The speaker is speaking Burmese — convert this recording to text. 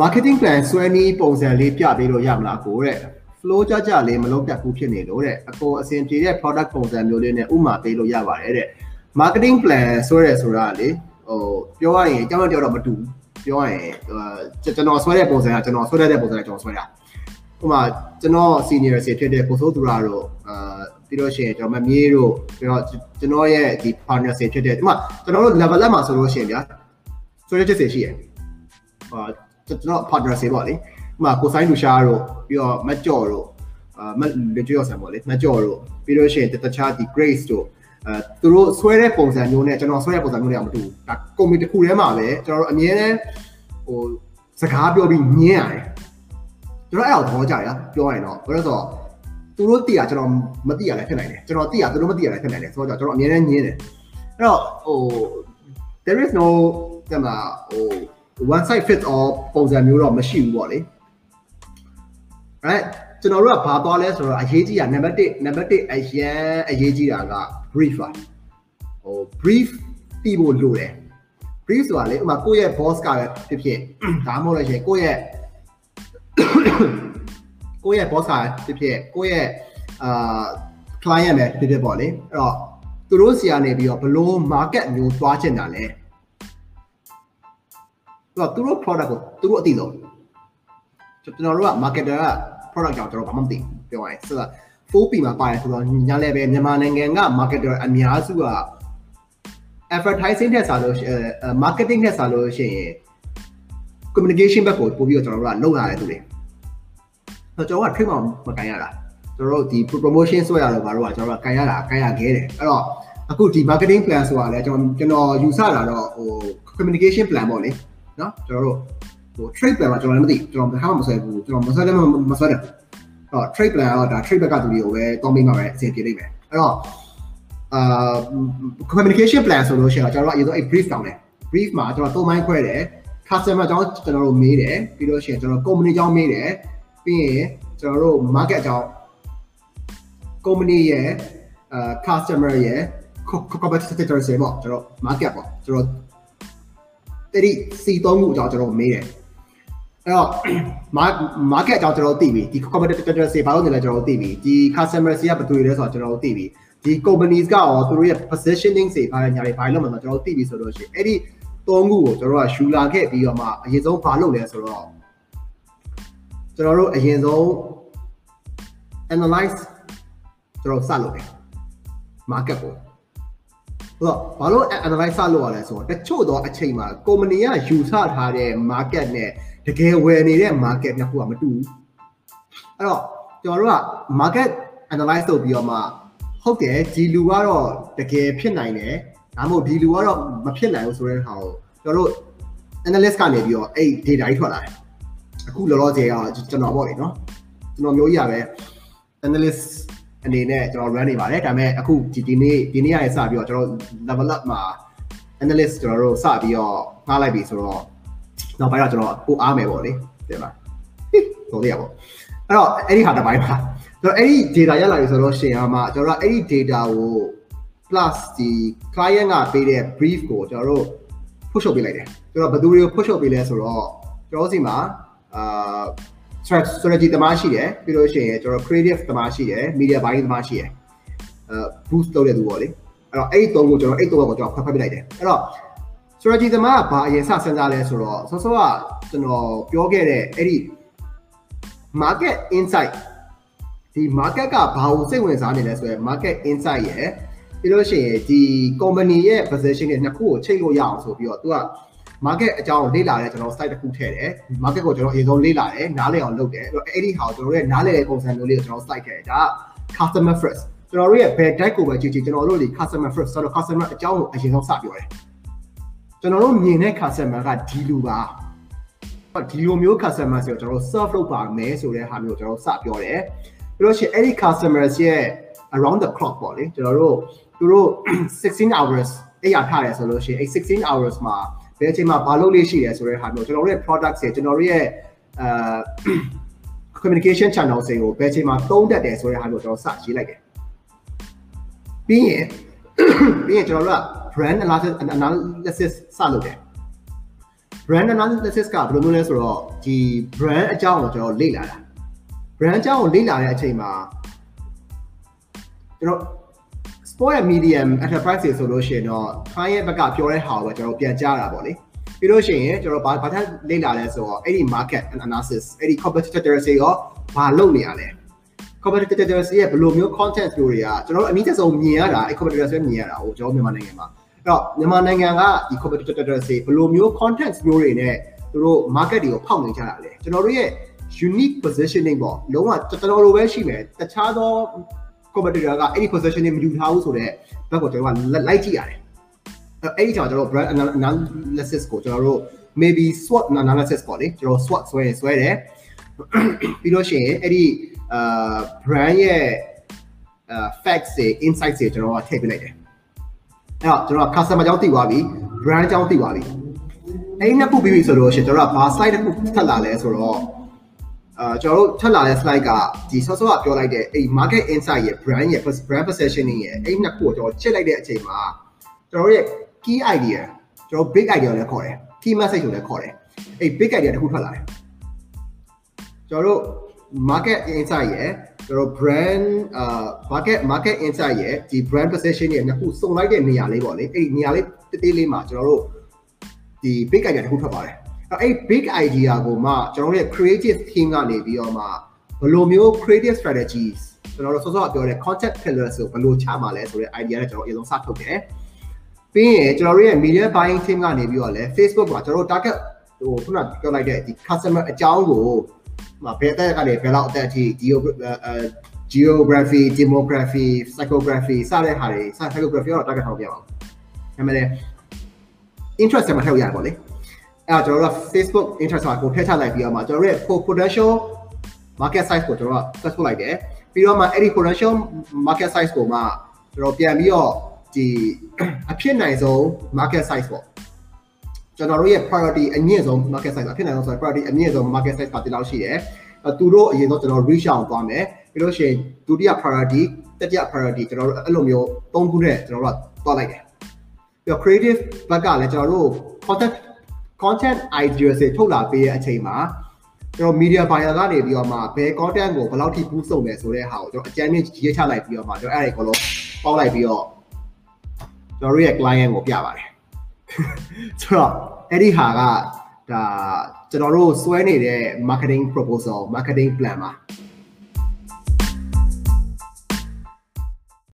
marketing plan ဆွဲနည်းပုံစံလေးပြပေးလို့ရမလားကိုတဲ့ flow ကြကြလေးမလုံးတက်ဘူးဖြစ်နေလို့တဲ့အကိုအဆင်ပြေတဲ့ product ပုံစံမျိုးလေးနဲ့ဥမာပေးလို့ရပါတယ်တဲ့ marketing plan ဆွဲရဲဆိုတာလေဟိုပြောရရင်အကြောင်းကြောက်တော့မတူဘူးပြောရရင်ကျွန်တော်ဆွဲတဲ့ပုံစံကကျွန်တော်ဆွဲတဲ့ပုံစံကကျွန်တော်ဆွဲတာဥမာကျွန်တော် senior စီဖြစ်တဲ့ကိုစိုးသူရတို့အာပြီးတော့ရှိရင်ကျွန်တော်မမြေးတို့ပြီးတော့ကျွန်တော်ရဲ့ဒီ partner စီဖြစ်တဲ့ဥမာကျွန်တော်တို့ level up မှာဆိုလို့ရှိရင်ဗျာဆွဲတဲ့ချက်စီရှိရယ်ဟာ ကျွန်တော် partner စီပေါ့လေဥမာကိုဆိုင်လူရှားတို့ပြီးတော့မကြော်တို့အာမလေကျော်ဆန်ပေါ့လေမကြော်တို့ပြီးတော့ရှိရင်တခြားဒီ grace တို့အဲသူတို့ဆွဲတဲ့ပုံစံမျိုးနဲ့ကျွန်တော်ဆွဲတဲ့ပုံစံမျိုးတွေအမတူဘူးဒါကွန်မီတစ်ခုထဲမှာပဲကျွန်တော်တို့အမြဲတမ်းဟိုစကားပြောပြီးညင်းရတယ်ကျွန်တော်အဲ့တော့သဘောကျရပြောရရင်တော့ဘာလို့ဆိုတော့သူတို့သိရကျွန်တော်မသိရလည်းဖြစ်နိုင်တယ်ကျွန်တော်သိရသူတို့မသိရလည်းဖြစ်နိုင်တယ်ဆိုတော့ကျွန်တော်အမြဲတမ်းညင်းတယ်အဲ့တော့ဟို there is no တဲ့မှာဟို one size fits all ပုံစံမျိုးတော့မရှိဘူးပေါ့လေ right ကျွန်တော်တို့ကဘာသွားလဲဆိုတော့အရေးကြီးတာ number 1 number 1အရန်အရေးကြီးတာက brief ပါဟို brief တီးဖို့လိုတယ် brief ဆိုတာလေဥမာကိုယ့်ရဲ့ boss ကပဲဖြစ်ဖြစ်ဒါမှမဟုတ်လည်းရှင်ကိုယ့်ရဲ့ကိုယ့်ရဲ့ boss ကဖြစ်ဖြစ်ကိုယ့်ရဲ့အာ client ပဲဖြစ်ဖြစ်ပေါ့လေအဲ့တော့သူတို့စီကနေပြီးတော့ဘလို့ market မျိုးသွားချင်တာလဲ တော့သူတို့ product ကိုသူတို့အသိဆုံးကျွန်တော်တို့က marketer က product ကြောင့်ကျွန်တော်ဘာမှမသိဘူးပြောရရင်ဆိုတော့ 4P မှာပါတယ်ဆိုတော့ညာလည်းပဲမြန်မာနိုင်ငံက marketer အများစုက advertising ထက်စားလို့ marketing ထက်စားလို့ရှိရင် communication ဘက်ကိုပို့ပြီးတော့ကျွန်တော်တို့ကလုပ်လာတယ်သူတွေဆိုတော့ကျွန်တော်က trade မှာမကန်ရတာကျွန်တော်တို့ဒီ promotion ဆွဲရတော့ဘာလို့ကကျွန်တော်တို့ကကန်ရတာကန်ရခဲ့တယ်အဲ့တော့အခုဒီ marketing plan ဆိုတာလည်းကျွန်တော်ကျွန်တော်ယူဆတာတော့ဟို communication plan ပေါ့လေ နော်ကျွန်တော်တို့ဟို trade plan မှာကျွန်တော်လည်းမသိကျွန်တော်ဘာမှမဆွဲဘူးကျွန်တော်မဆွဲလည်းမဆွဲတယ်ဟော trade plan ကတော့ဒါ trade back ကသူတွေကိုပဲတောင်းပေးမှာပဲအစီအပြေလိမ့်မယ်အဲ့တော့အာ communication plan ဆိုလို့ရှိရင်ကျွန်တော်တို့အရင်ဆုံးအဲ့ brief တောင်းတယ် brief မှာကျွန်တော်သုံးပိုင်းခွဲတယ် customer အကြောင်းကျွန်တော်တို့မေးတယ်ပြီးလို့ရှိရင်ကျွန်တော် company အကြောင်းမေးတယ်ပြီးရင်ကျွန်တော်တို့ market အကြောင်း company ရဲ့အာ customer ရဲ့ competitor တွေပေါ့ကျွန်တော် market ပေါ့ကျွန်တော် တတိစီသုံးခုအကြောင်းကျွန်တော်မေးတယ်အဲ့တော့ market အကြောင်းကျွန်တော်သိပြီဒီ competitor တွေဘာလို့နေလဲကျွန်တော်သိပြီဒီ customer တွေကဘယ်သူတွေလဲဆိုတော့ကျွန်တော်သိပြီဒီ companies ကရောသူတို့ရဲ့ positioning တွေဘာညာတွေဘာလို့မှကျွန်တော်သိပြီဆိုလို့ရှိရင်အဲ့ဒီသုံးခုကိုကျွန်တော်ကရှူလာခဲ့ပြီးတော့မှအရင်ဆုံးဘာလုပ်လဲဆိုတော့ကျွန်တော်တို့အရင်ဆုံး analyze ကျွန်တော်စလုပ်တယ် market ကို ဆိုတော့ဘာလို့ analyze စလုပ်ရလဲဆိုတော့တချို့တော့အချိန်မှာ company ကယူဆထားတဲ့ market နဲ့တကယ်ဝယ်နေတဲ့ market နှစ်ခုကမတူဘူးအဲ့တော့ကျွန်တော်တို့က market analyze လုပ်ပြီးတော့မှဟုတ်တယ်ဒီလူကတော့တကယ်ဖြစ်နိုင်တယ်ဒါမှမဟုတ်ဒီလူကတော့မဖြစ်နိုင်ဘူးဆိုတဲ့ဟာကိုကျွန်တော်တို့ analyst ကနေပြီးတော့အဲ့ data ကြီးထွက်လာတယ်အခုလောလောဆယ်ကကျွန်တော်ပေါ့လေနော်ကျွန်တော်မျိုးကြီးရပဲ analyst အနေနဲ့ကျွန်တော် run နေပါတယ်ဒါပေမဲ့အခုဒီဒီနေ့ဒီနေ့ရစပြီးတော့ကျွန်တော် level up မှာ analyst ကျွန်တော်တို့စပြီးတော့ငှားလိုက်ပြီဆိုတော့နောက်ပိုင်းတော့ကျွန်တော်ပိုအားမယ်ပေါ့လေပြန်ပါဟိုလေးရပေါ့အဲ့တော့အဲ့ဒီဟာတစ်ပိုင်းပါကျွန်တော်အဲ့ဒီ data ရလာပြီဆိုတော့ရှင်အားမှာကျွန်တော်တို့အဲ့ဒီ data ကို plus ဒီ client ကပေးတဲ့ brief ကိုကျွန်တော်တို့ push up ပေးလိုက်တယ်ကျွန်တော်ဘယ်သူတွေကို push up ပေးလဲဆိုတော့ကျွန်တော်စီမှာအာ strategy တမားရှိတယ်ပြီးလို့ရှိရင်ကျွန်တော် creative တမားရှိတယ် media buying တမားရှိတယ်အဲ boost လုပ်တဲ့သူပေါ့လေအဲ့တော့အဲ့ဒီသုံးကိုကျွန်တော်အဲ့သုံးကိုကျွန်တော်ဖတ်ဖတ်ပြလိုက်တယ်အဲ့တော့ strategy တမားကဘာအရင်စစဉ်းစားလဲဆိုတော့ဆောစောကကျွန်တော်ပြောခဲ့တဲ့အဲ့ဒီ market insight ဒီ market ကဘာကိုစိတ်ဝင်စားနေလဲဆိုရင် market insight ရယ်ပြီးလို့ရှိရင်ဒီ company ရဲ့ position တွေနှစ်ခုကိုချိန်လို့ရအောင်ဆိုပြီးတော့သူက market အကြောင်းလေ့လာတဲ့ကျွန်တော် site တစ်ခုထည့်တယ် market ကိုကျွန်တော်အရင်ဆုံးလေ့လာတယ်နားလည်အောင်လုပ်တယ်အဲ့ဒီဟာကိုကျွန်တော်တို့ရဲ့နားလည်တဲ့ပုံစံမျိုးလေးကိုကျွန်တော် site ထည့်တယ်ဒါက customer first ကျွန်တော်တို့ရဲ့ဘယ် type ကိုပဲကြည့်ကြည့်ကျွန်တော်တို့ဒီ customer first ဆိုတော့ customer အကြောင်းကိုအရင်ဆုံးစပြောတယ်ကျွန်တော်တို့မြင်တဲ့ customer ကဒီလူပါဒီလိုမျိုး customer ဆိုတော့ကျွန်တော်တို့ serve လုပ်ပါမယ်ဆိုတဲ့ဟာမျိုးကိုကျွန်တော်စပြောတယ်ပြီးလို့ရှိရင်အဲ့ဒီ customers ရဲ့ around the clock ပေါ့လေကျွန်တော်တို့သူတို့16 hours အဲ့ရထားတယ်ဆိုလို့ရှိရင်အဲ့16 hours မှာ ဘယ်အချိန်မှာဘာလုပ်လို့ရှိတယ်ဆိုတဲ့ဟာမျိုးကျွန်တော်တို့ရဲ့ product တွေကျွန်တော်တို့ရဲ့အာ communication channel တွေကိုဘယ်အချိန်မှာသုံးတတ်တယ်ဆိုတဲ့ဟာမျိုးကျွန်တော်စရေးလိုက်တယ်ပြီးရင်ပြီးရင်ကျွန်တော်တို့က brand analysis analysis စလုပ်တယ် brand analysis ကဘယ်လိုမျိုးလဲဆိုတော့ဒီ brand အကြောင်းကိုကျွန်တော်လေ့လာတာ brand အကြောင်းကိုလေ့လာတဲ့အချိန်မှာကျွန်တော် sport medium enterprise တွေဆိုလို့ရှိရင်တော့ client ဘက်ကပြောတဲ့ဟာကိုကျွန်တော်ပြန်ကြားတာပေါ့လေပြီးလို့ရှိရင်ကျွန်တော်ဘာဘာထပ်လေ့လာလဲဆိုတော့အဲ့ဒီ market analysis အဲ့ဒီ competitors တွေရောဘာလုပ်နေရလဲ competitors ရဲ့ဘယ်လိုမျိုး content မျိုးတွေကကျွန်တော်တို့အနည်းဆုံးမြင်ရတာအဲ့ competitors တွေမြင်ရတာဟိုကျွန်တော်မြန်မာနိုင်ငံမှာအဲ့တော့မြန်မာနိုင်ငံကဒီ competitors တွေဘယ်လိုမျိုး content မျိုးတွေနဲ့သူတို့ market တွေကိုဖောက်နေကြတာလဲကျွန်တော်တို့ရဲ့ unique positioning ပေါ့လုံးဝကျွန်တော်တို့ပဲရှိမယ်တခြားသော competitor ကအဲ့ဒီ positioning မယူထားဘူးဆိုတော့ဘက်ကိုကျွန်တော်ကလိုက်ကြည့်ရတယ်အဲ့ဒီကြောင့်ကျွန်တော် brand analysis ကိုကျွန်တော်တို့ maybe SWOT analysis ပေါ့လေကျွန်တော် SWOT ဆွဲရင်ဆွဲတယ်ပြီးလို့ရှိရင်အဲ့ဒီအာ brand ရဲ့အာ facts တွေ insights တွေကျွန်တော်ကထည့်ပေးလိုက်တယ်အဲ့တော့ကျွန်တော် customer ကြောင်းသိသွားပြီ brand ကြောင်းသိသွားပြီအဲ့ဒီနှစ်ခုပြီးပြီဆိုတော့ရှင်ကျွန်တော်ကဘာ slide တစ်ခုထပ်လာလဲဆိုတော့ အာကျွန်တော်တို့ထပ်လာတဲ့ slide ကဒီဆော့ဆော့ကပြောလိုက်တဲ့အဲ့ market insight ရဲ့ brand ရဲ့ brand positioning ရဲ့အဲ့နှစ်ခုကိုကျွန်တော်ချက်လိုက်တဲ့အချိန်မှာကျွန်တော်တို့ရဲ့ key idea ကျွန်တော် big idea လည်းခေါ်တယ် key message ကိုလည်းခေါ်တယ်အဲ့ big idea တစ်ခုထွက်လာတယ်ကျွန်တော်တို့ market insight ရဲ့ကျွန်တော် brand အာ market market insight ရဲ့ဒီ brand position ရဲ့နှစ်ခုစုံလိုက်တဲ့နေရာလေးပေါ့လေအဲ့ဒီနေရာလေးတေးသေးလေးမှာကျွန်တော်တို့ဒီ big idea တစ်ခုထွက်ပါတယ် အဲ့ big idea ကိုမှကျွန်တော်တို့ရဲ့ creative team ကနေပြီးတော့မှဘယ်လိုမျိုး creative strategies ကျွန်တော်တို့စောစောပြောတဲ့ concept pillars ကိုဘယ်လိုချမှာလဲဆိုတဲ့ idea နဲ့ကျွန်တော်အရင်ဆုံးစထုတ်တယ်ပြီးရင်ကျွန်တော်တို့ရဲ့ media buying team ကနေပြီးတော့လဲ Facebook မှာကျွန်တော်တို့ target ဟိုခုနပြောလိုက်တဲ့ဒီ customer အကြောင်းကိုမှာဘယ်အသက်ကနေဘယ်လောက်အသက်အထိ geography demography psychography စတဲ့ဟာတွေ psychography တော့ target ထောက်ပြပါဦး။ဒါပေမဲ့ interest မှာထည့်ရပါလေ။ အဲ့တော့ကျွန်တော်တို့ Facebook interest ကိုထည့်ချလိုက်ပြီးတော့မှကျွန်တော်တို့ရဲ့ potential market size ကိုကျွန်တော်တို့ search လုပ်လိုက်တယ်။ပြီးတော့မှအဲ့ဒီ potential market size ကိုမှကျွန်တော်ပြန်ပြီးတော့ဒီအဖြစ်နိုင်ဆုံး market size ပေါ့ကျွန်တော်တို့ရဲ့ priority အမြင့်ဆုံး market size အဖြစ်နိုင်ဆုံးဆို priority အမြင့်ဆုံး market size ကဒီလောက်ရှိတယ်။သူတို့အရင်ဆုံးကျွန်တော် reach အောင်သွားမယ်။ပြီးလို့ရှိရင်ဒုတိယ priority တတိယ priority ကျွန်တော်တို့အဲ့လိုမျိုးသုံးခုနဲ့ကျွန်တော်တို့ကသွားလိုက်တယ်။ပြီးတော့ creative ဘက်ကလည်းကျွန်တော်တို့ content content ideas တွေထုတ်လာပေးတဲ့အချိန်မှာကျွန်တော် media buyer ကနေပြီးတော့မှဘယ် content ကိုဘယ်လောက်ထိ boost လုပ်မယ်ဆိုတဲ့ဟာကိုကျွန်တော်အကြမ်းမြင့်ရေးချလိုက်ပြီးတော့မှကျွန်တော်အဲ့ဒီအကုန်လုံးပေါက်လိုက်ပြီးတော့ကျွန်တော်တို့ရဲ့ client ကိုပြပါတယ်ဆိုတော့အဲ့ဒီဟာကဒါကျွန်တော်တို့စွဲနေတဲ့ marketing proposal marketing plan ပါ